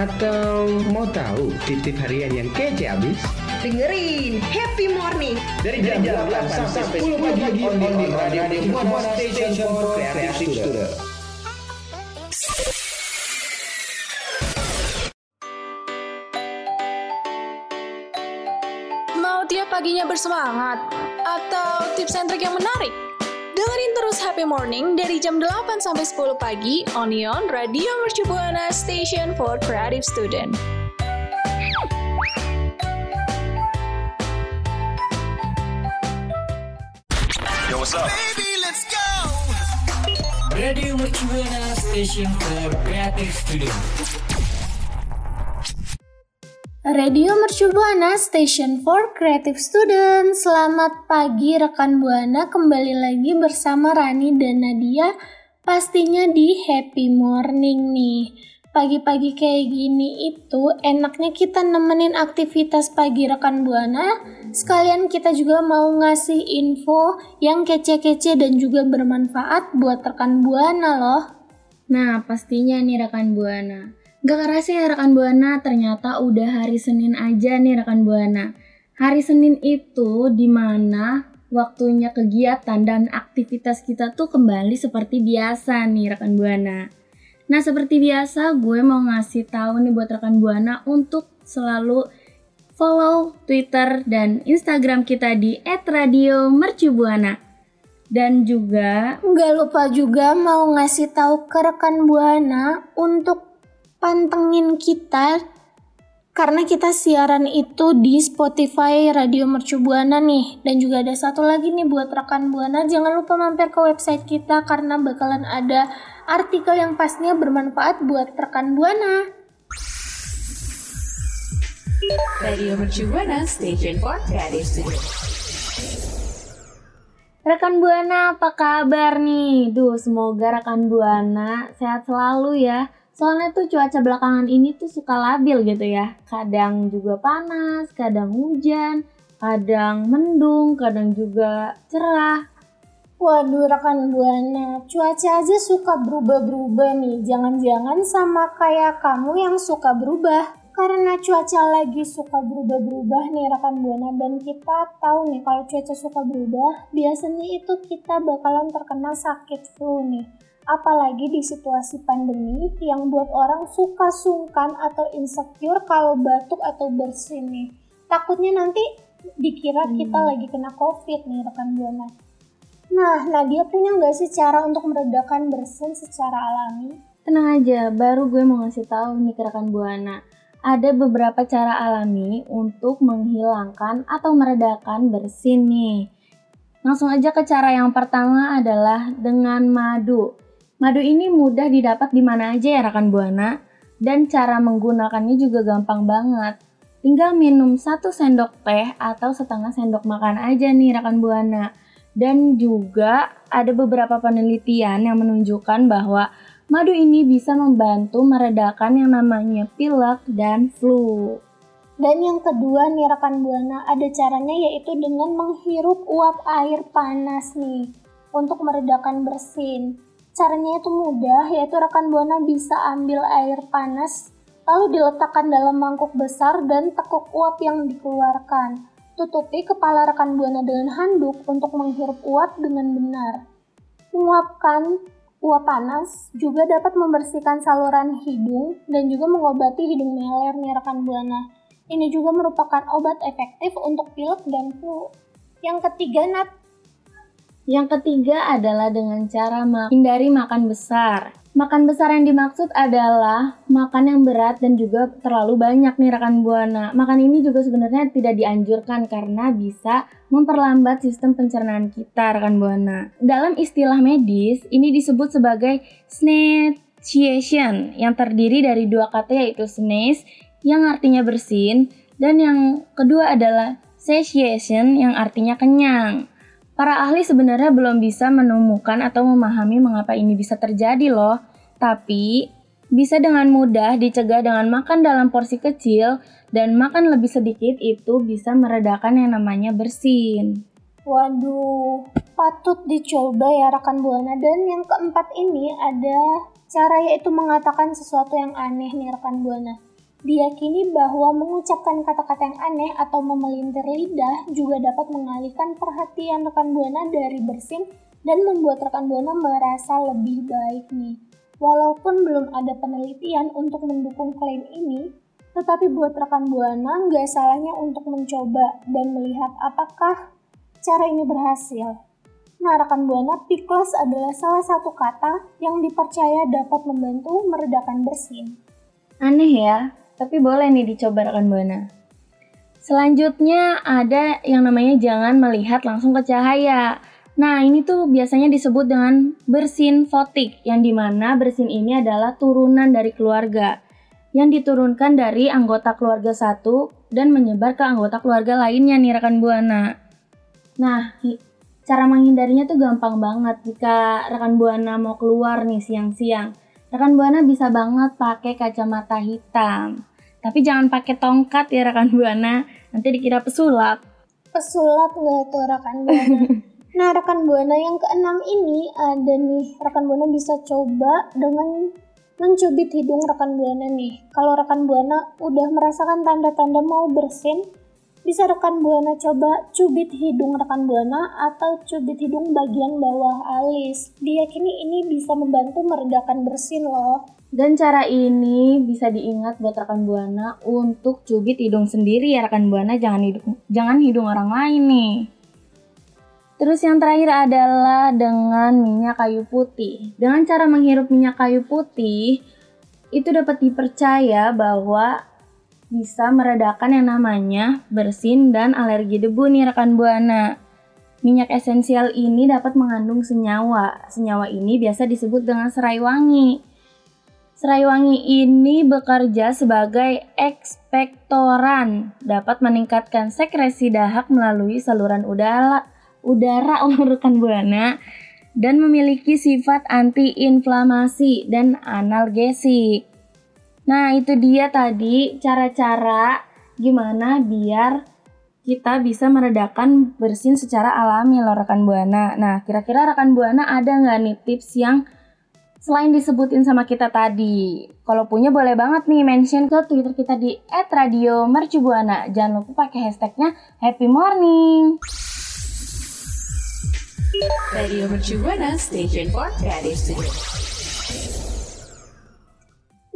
Atau mau tahu titip harian yang kece abis? Dengerin Happy Morning Dari jam 8 sampai 10 pagi on the radio Buana Station for Creative Student. Mau tiap paginya bersemangat? Atau tips and yang menarik? Dengerin terus Happy Morning dari jam 8 sampai 10 pagi on Ion Radio Mercu Buana Station for Creative Student. Yo, what's up? Radio Mercubuana Station for Creative Studio. Radio Mercu Buana Station for Creative Student. Selamat pagi rekan Buana, kembali lagi bersama Rani dan Nadia pastinya di Happy Morning nih. Pagi-pagi kayak gini itu enaknya kita nemenin aktivitas pagi rekan Buana. Sekalian kita juga mau ngasih info yang kece-kece dan juga bermanfaat buat rekan Buana loh. Nah, pastinya nih rekan Buana. Gak kerasa ya rekan Buana, ternyata udah hari Senin aja nih rekan Buana. Hari Senin itu di mana waktunya kegiatan dan aktivitas kita tuh kembali seperti biasa nih rekan Buana. Nah seperti biasa gue mau ngasih tahu nih buat rekan Buana untuk selalu follow Twitter dan Instagram kita di @radiomercubuana. Dan juga Nggak lupa juga mau ngasih tahu ke rekan Buana untuk pantengin kita karena kita siaran itu di Spotify Radio Mercu Buana nih dan juga ada satu lagi nih buat rekan Buana jangan lupa mampir ke website kita karena bakalan ada artikel yang pastinya bermanfaat buat rekan Buana. Radio Mercu Buana Station for Creative Studio. Rekan Buana apa kabar nih? Duh, semoga rekan Buana sehat selalu ya. Soalnya tuh cuaca belakangan ini tuh suka labil gitu ya. Kadang juga panas, kadang hujan, kadang mendung, kadang juga cerah. Waduh rekan Buana, cuaca aja suka berubah-berubah nih. Jangan-jangan sama kayak kamu yang suka berubah. Karena cuaca lagi suka berubah-berubah nih rekan Buana dan kita tahu nih kalau cuaca suka berubah, biasanya itu kita bakalan terkena sakit flu nih. Apalagi di situasi pandemi yang buat orang suka sungkan atau insecure kalau batuk atau bersin nih. Takutnya nanti dikira kita lagi kena covid nih rekan Buana. Nah, Nadia punya nggak sih cara untuk meredakan bersin secara alami? Tenang aja, baru gue mau ngasih tahu nih ke rekan Buana. Ada beberapa cara alami untuk menghilangkan atau meredakan bersin nih. Langsung aja ke cara yang pertama adalah dengan madu. Madu ini mudah didapat di mana aja ya rekan Buana. Dan cara menggunakannya juga gampang banget. Tinggal minum satu sendok teh atau setengah sendok makan aja nih rekan Buana. Dan juga ada beberapa penelitian yang menunjukkan bahwa madu ini bisa membantu meredakan yang namanya pilek dan flu. Dan yang kedua nih rekan Buana, ada caranya yaitu dengan menghirup uap air panas nih untuk meredakan bersin. Caranya itu mudah, yaitu rekan Buana bisa ambil air panas lalu diletakkan dalam mangkuk besar dan tekuk uap yang dikeluarkan. Tutupi kepala rekan Buana dengan handuk untuk menghirup uap dengan benar. Menguapkan uap panas juga dapat membersihkan saluran hidung dan juga mengobati hidung meler nih rekan Buana. Ini juga merupakan obat efektif untuk pilek dan flu. Yang ketiga, Nat, Yang ketiga adalah dengan cara menghindari makan besar. Makan besar yang dimaksud adalah makan yang berat dan juga terlalu banyak nih rekan Buana. Makan ini juga sebenarnya tidak dianjurkan karena bisa memperlambat sistem pencernaan kita rekan Buana. Dalam istilah medis, ini disebut sebagai snatchation yang terdiri dari dua kata yaitu sneeze yang artinya bersin dan yang kedua adalah satiation yang artinya kenyang. Para ahli sebenarnya belum bisa menemukan atau memahami mengapa ini bisa terjadi loh. Tapi bisa dengan mudah dicegah dengan makan dalam porsi kecil dan makan lebih sedikit itu bisa meredakan yang namanya bersin. Waduh, patut dicoba ya rekan Buana. Dan yang keempat ini ada cara yaitu mengatakan sesuatu yang aneh nih rekan Buana. Diyakini bahwa mengucapkan kata-kata yang aneh atau memelintir lidah juga dapat mengalihkan perhatian rekan Buana dari bersin dan membuat rekan Buana merasa lebih baik nih. Walaupun belum ada penelitian untuk mendukung klaim ini, tetapi buat rekan Buana nggak salahnya untuk mencoba dan melihat apakah cara ini berhasil. Nah, rekan Buana, Pikles adalah salah satu kata yang dipercaya dapat membantu meredakan bersin. Aneh ya, tapi boleh nih dicoba rekan Buana. Selanjutnya ada yang namanya jangan melihat langsung ke cahaya. Nah ini tuh biasanya disebut dengan bersin fotik, yang di mana bersin ini adalah turunan dari keluarga, yang diturunkan dari anggota keluarga satu dan menyebar ke anggota keluarga lainnya nih rekan Buana. Nah, cara menghindarinya tuh gampang banget jika rekan Buana mau keluar nih siang-siang. Rekan Buana bisa banget pakai kacamata hitam. Tapi jangan pakai tongkat ya rekan Buana, nanti dikira pesulap. Pesulap nggak tuh rekan Buana? nah rekan Buana yang keenam ini ada nih rekan Buana bisa coba dengan mencubit hidung rekan Buana nih. Kalau rekan Buana udah merasakan tanda-tanda mau bersin, bisa rekan Buana coba cubit hidung rekan Buana atau cubit hidung bagian bawah alis. Diyakini ini bisa membantu meredakan bersin loh. Dan cara ini bisa diingat buat rekan Buana untuk cubit hidung sendiri ya rekan Buana, jangan hidung jangan hidung orang lain nih. Terus yang terakhir adalah dengan minyak kayu putih. Dengan cara menghirup minyak kayu putih, itu dapat dipercaya bahwa bisa meredakan yang namanya bersin dan alergi debu nih rekan Buana. Minyak esensial ini dapat mengandung senyawa. Senyawa ini biasa disebut dengan serai wangi. Serai wangi ini bekerja sebagai ekspektoran, dapat meningkatkan sekresi dahak melalui saluran udara, udara rekan buana dan memiliki sifat antiinflamasi dan analgesik. Nah, itu dia tadi cara-cara gimana biar kita bisa meredakan bersin secara alami loh rekan buana. Nah, kira-kira rekan buana ada nggak nih tips yang selain disebutin sama kita tadi. Kalau punya boleh banget nih mention ke Twitter kita di @radiomercubuana. Jangan lupa pakai hashtagnya Happy Morning. Radio Mercubuana Station for Creative Studio.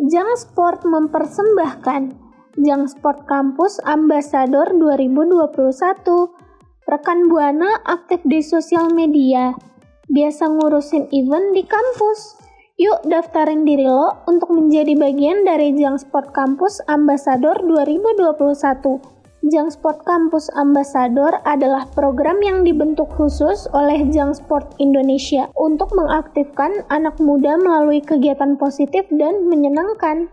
Jang Sport mempersembahkan Jang Sport Campus Ambassador 2021. Rekan Buana aktif di sosial media, biasa ngurusin event di kampus. Yuk daftarin diri lo untuk menjadi bagian dari Jang Sport Campus Ambassador 2021. Jang Sport Campus Ambassador adalah program yang dibentuk khusus oleh Jang Sport Indonesia untuk mengaktifkan anak muda melalui kegiatan positif dan menyenangkan.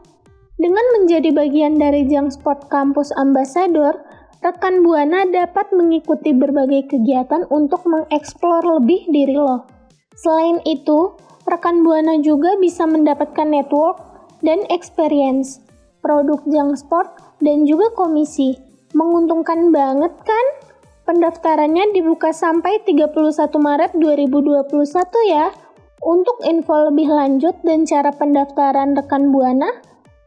Dengan menjadi bagian dari Jang Sport Campus Ambassador, rekan Buana dapat mengikuti berbagai kegiatan untuk mengeksplor lebih diri lo. Selain itu, rekan Buana juga bisa mendapatkan network dan experience, produk Jang Sport, dan juga komisi. Menguntungkan banget kan? Pendaftarannya dibuka sampai 31 Maret 2021 ya. Untuk info lebih lanjut dan cara pendaftaran rekan Buana,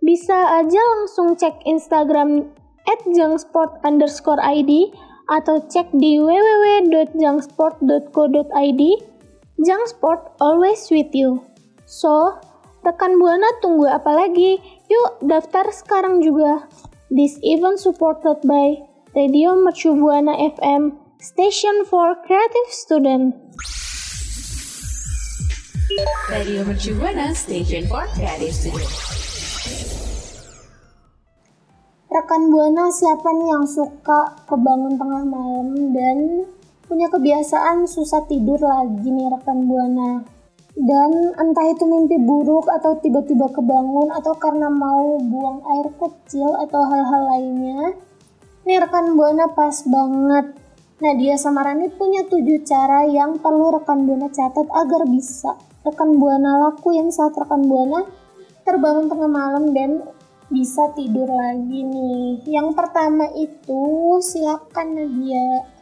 bisa aja langsung cek Instagram at jangsport underscore ID atau cek di www.jangsport.co.id Jang Sport always with you. So, rekan Buana tunggu apa lagi? Yuk daftar sekarang juga. This event supported by Radio Mercu Buana FM, Station for Creative Student. Radio Mercu Buana Station for Creative Studio. Rekan Buana siapa nih yang suka kebangun tengah malam dan punya kebiasaan susah tidur lagi nih rekan Buana? Dan entah itu mimpi buruk atau tiba-tiba kebangun atau karena mau buang air kecil atau hal-hal lainnya. Nih rekan Buana pas banget. Nadia sama Rani punya tujuh cara yang perlu rekan Buana catat agar bisa rekan Buana lakuin saat rekan Buana terbangun tengah malam dan bisa tidur lagi nih. Yang pertama itu silakan Nadia.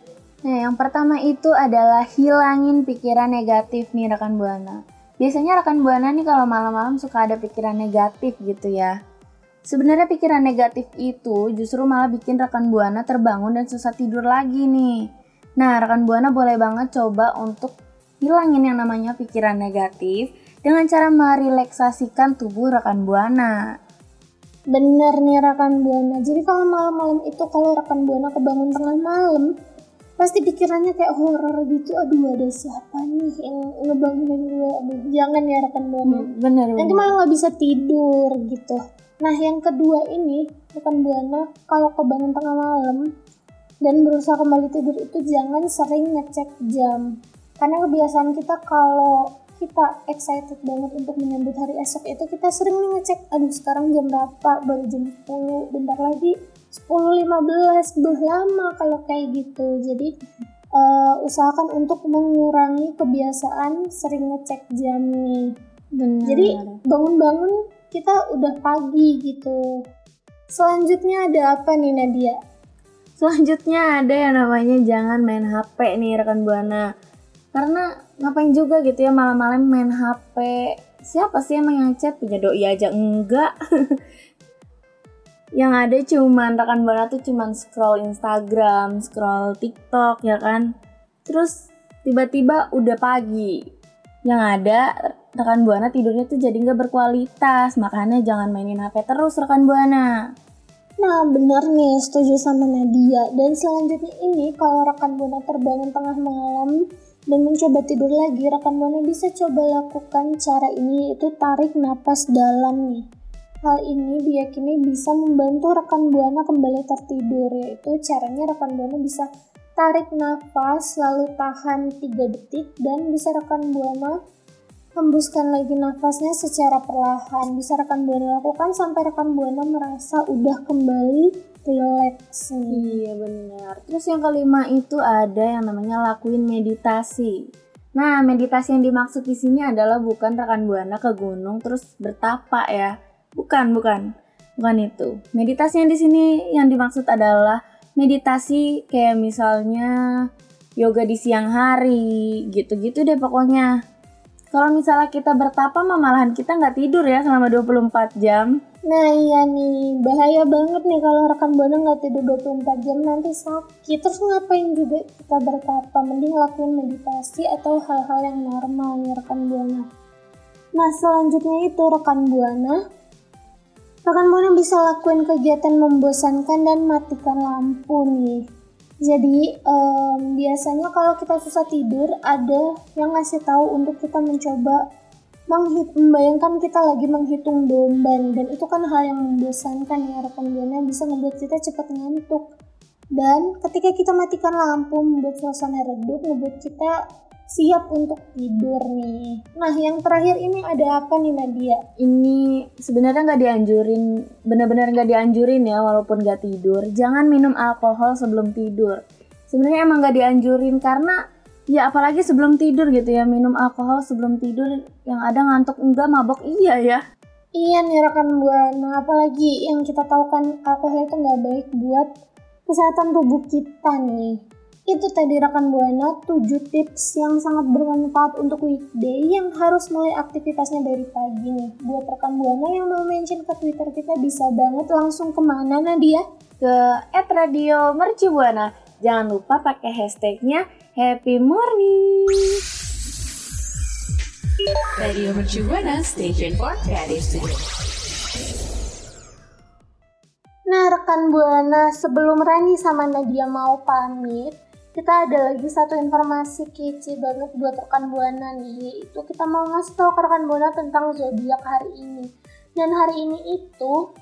Nah, yang pertama itu adalah hilangin pikiran negatif nih rekan Buana. Biasanya rekan Buana nih kalau malam-malam suka ada pikiran negatif gitu ya. Sebenarnya pikiran negatif itu justru malah bikin rekan Buana terbangun dan susah tidur lagi nih. Nah, rekan Buana boleh banget coba untuk hilangin yang namanya pikiran negatif dengan cara merelaksasikan tubuh rekan Buana. Bener nih rekan Buana. Jadi kalau malam-malam itu kalau rekan Buana kebangun tengah malam, pasti pikirannya kayak horor gitu. Aduh ada siapa nih yang ngebangunin gue? Aduh jangan ya rekan buana Hmm, bener nanti bener. malah nggak bisa tidur gitu. Nah yang kedua ini rekan buana kalau kebangun tengah malam dan berusaha kembali tidur itu jangan sering ngecek jam. Karena kebiasaan kita kalau kita excited banget untuk menyambut hari esok itu kita sering nih ngecek aduh sekarang jam berapa? Baru jam 10 bentar lagi 10-15 belum lama kalau kayak gitu jadi eh, usahakan untuk mengurangi kebiasaan sering ngecek jam nih Bener. jadi bangun-bangun kita udah pagi gitu selanjutnya ada apa nih Nadia Selanjutnya ada yang namanya jangan main HP nih rekan Buana. Karena ngapain juga gitu ya malam-malam main HP. Siapa sih emang yang chat punya doi aja enggak? yang ada cuman rekan Buana tuh cuman scroll Instagram, scroll TikTok ya kan. Terus tiba-tiba udah pagi. Yang ada rekan Buana tidurnya tuh jadi nggak berkualitas. Makanya jangan mainin HP terus rekan Buana. Nah benar nih setuju sama Nadia dan selanjutnya ini kalau rekan Buana terbangun tengah malam dan mencoba tidur lagi rekan Buana bisa coba lakukan cara ini yaitu tarik napas dalam nih hal ini diyakini bisa membantu rekan Buana kembali tertidur yaitu caranya rekan Buana bisa tarik nafas lalu tahan 3 detik dan bisa rekan Buana hembuskan lagi nafasnya secara perlahan. Bisa rekan Buana lakukan sampai rekan Buana merasa udah kembali nih. Iya benar. Terus yang kelima itu ada yang namanya lakuin meditasi. Nah, meditasi yang dimaksud di sini adalah bukan rekan buana ke gunung terus bertapa ya. Bukan, bukan. Bukan itu. Meditasi yang di sini yang dimaksud adalah meditasi kayak misalnya yoga di siang hari, gitu-gitu deh pokoknya. Kalau misalnya kita bertapa mah malahan kita nggak tidur ya selama 24 jam. Nah iya nih, bahaya banget nih kalau rekan Buana nggak tidur 24 jam nanti sakit. Terus ngapain juga kita bertapa? Mending lakuin meditasi atau hal-hal yang normal nih rekan Buana. Nah selanjutnya itu rekan Buana. Rekan Buana bisa lakuin kegiatan membosankan dan matikan lampu nih. Jadi em, biasanya kalau kita susah tidur ada yang ngasih tahu untuk kita mencoba menghit membayangkan kita lagi menghitung domba dan itu kan hal yang membosankan ya rekan buana bisa membuat kita cepat ngantuk dan ketika kita matikan lampu membuat suasana redup membuat kita siap untuk tidur nih. Nah yang terakhir ini ada apa nih Nadia? Ini sebenarnya nggak dianjurin bener-bener nggak dianjurin ya walaupun nggak tidur. Jangan minum alkohol sebelum tidur. Sebenarnya emang nggak dianjurin karena ya apalagi sebelum tidur gitu ya minum alkohol sebelum tidur yang ada ngantuk enggak mabok iya ya. Iya nih rekan buana, apalagi yang kita tahu kan alkohol itu nggak baik buat kesehatan tubuh kita nih. Itu tadi rekan buana 7 tips yang sangat bermanfaat untuk weekday yang harus mulai aktivitasnya dari pagi nih. Buat rekan buana yang mau mention ke Twitter kita bisa banget langsung ke mana Nadia? ke at radio mercubuana jangan lupa pakai hashtagnya happy morning Radio Mercu Buana Station for Creative. Nah rekan buana sebelum Rani sama Nadia mau pamit, kita ada lagi satu informasi kece banget buat rekan buana nih yaitu kita mau ngasih tahu ke rekan buana tentang zodiak hari ini. Dan hari ini itu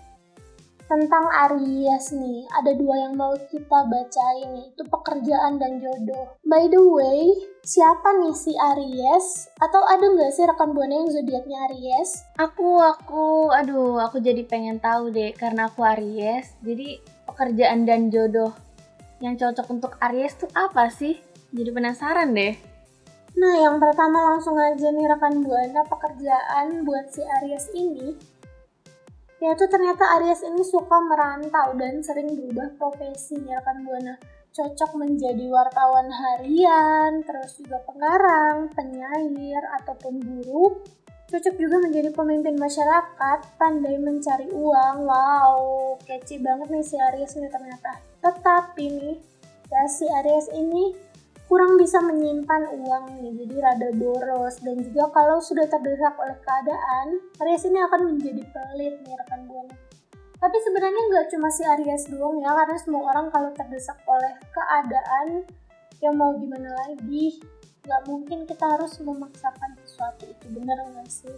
tentang Aries nih. Ada dua yang mau kita bacain yaitu pekerjaan dan jodoh. By the way siapa nih si Aries? Atau ada nggak sih rekan buana yang zodiaknya Aries? Aku, aku, aduh, aku jadi pengen tahu deh karena aku Aries. Jadi pekerjaan dan jodoh yang cocok untuk Aries tuh apa sih? Jadi penasaran deh. Nah, yang pertama langsung aja nih rekan Buana pekerjaan buat si Aries ini. Yaitu ternyata Aries ini suka merantau dan sering berubah profesi nih rekan Buana. Cocok menjadi wartawan harian, terus juga pengarang, penyair, ataupun guru. Cocok juga menjadi pemimpin masyarakat, pandai mencari uang. Wow, kece banget nih si Aries nih ternyata. Tetapi nih, ya si Aries ini kurang bisa menyimpan uang nih, jadi rada boros. Dan juga kalau sudah terdesak oleh keadaan, Aries ini akan menjadi pelit nih rekan buana. Tapi sebenarnya nggak cuma si Aries doang ya, karena semua orang kalau terdesak oleh keadaan, ya mau gimana lagi, nggak mungkin kita harus memaksakan sesuatu itu bener nggak sih?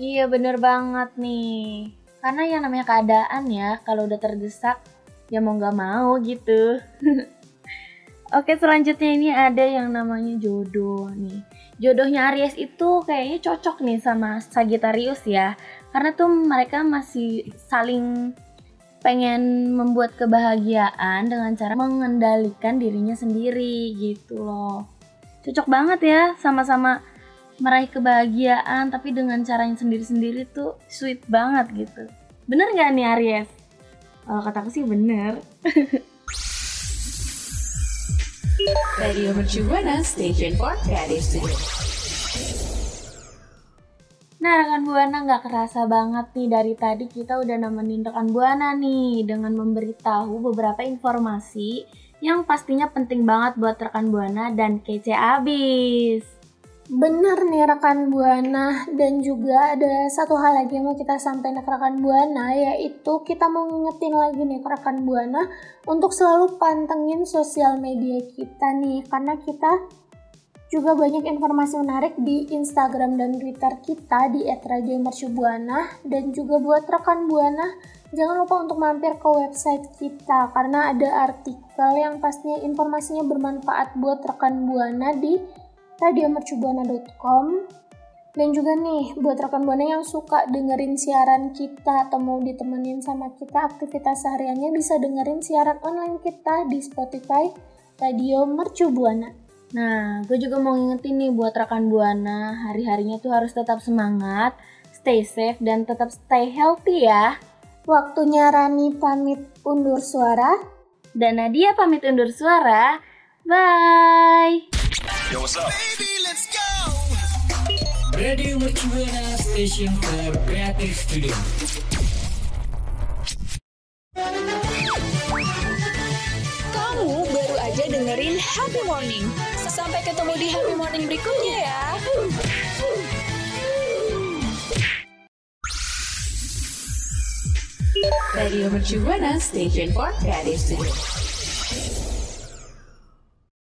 Iya bener banget nih. Karena yang namanya keadaan ya, kalau udah terdesak, ya mau nggak mau gitu. Oke selanjutnya ini ada yang namanya jodoh nih. Jodohnya Aries itu kayaknya cocok nih sama Sagittarius ya. Karena tuh mereka masih saling pengen membuat kebahagiaan dengan cara mengendalikan dirinya sendiri gitu loh. Cocok banget ya sama-sama meraih kebahagiaan tapi dengan caranya sendiri-sendiri tuh sweet banget gitu. Bener nggak nih Aries? Kalau kataku sih bener. Radio Mercu Buana Station for Creative Studio. Nah rekan Buana nggak kerasa banget nih dari tadi kita udah nemenin rekan Buana nih dengan memberitahu beberapa informasi yang pastinya penting banget buat rekan Buana dan kece abis. Bener nih rekan Buana dan juga ada satu hal lagi yang mau kita sampaikan ke rekan Buana yaitu kita mau ngingetin lagi nih ke rekan Buana untuk selalu pantengin sosial media kita nih karena kita juga banyak informasi menarik di Instagram dan Twitter kita di @radiomercubuana. Dan juga buat rekan Buana jangan lupa untuk mampir ke website kita. Karena ada artikel yang pastinya informasinya bermanfaat buat rekan Buana di radiomercubuana.com dan juga nih buat rekan buana yang suka dengerin siaran kita atau mau ditemenin sama kita aktivitas sehariannya bisa dengerin siaran online kita di Spotify Radio Mercu Buana. Nah, gue juga mau ngingetin nih buat rekan Buana, hari-harinya tuh harus tetap semangat, stay safe, dan tetap stay healthy ya. Waktunya Rani pamit undur suara. Dan Nadia pamit undur suara. Bye! Yo, what's up? Radio Mercu Buana Station for Creative Studio. Kamu baru aja dengerin Happy Morning. Sampai ketemu di Happy Morning berikutnya ya. Radio Mercu Buana Station for Creative Studio.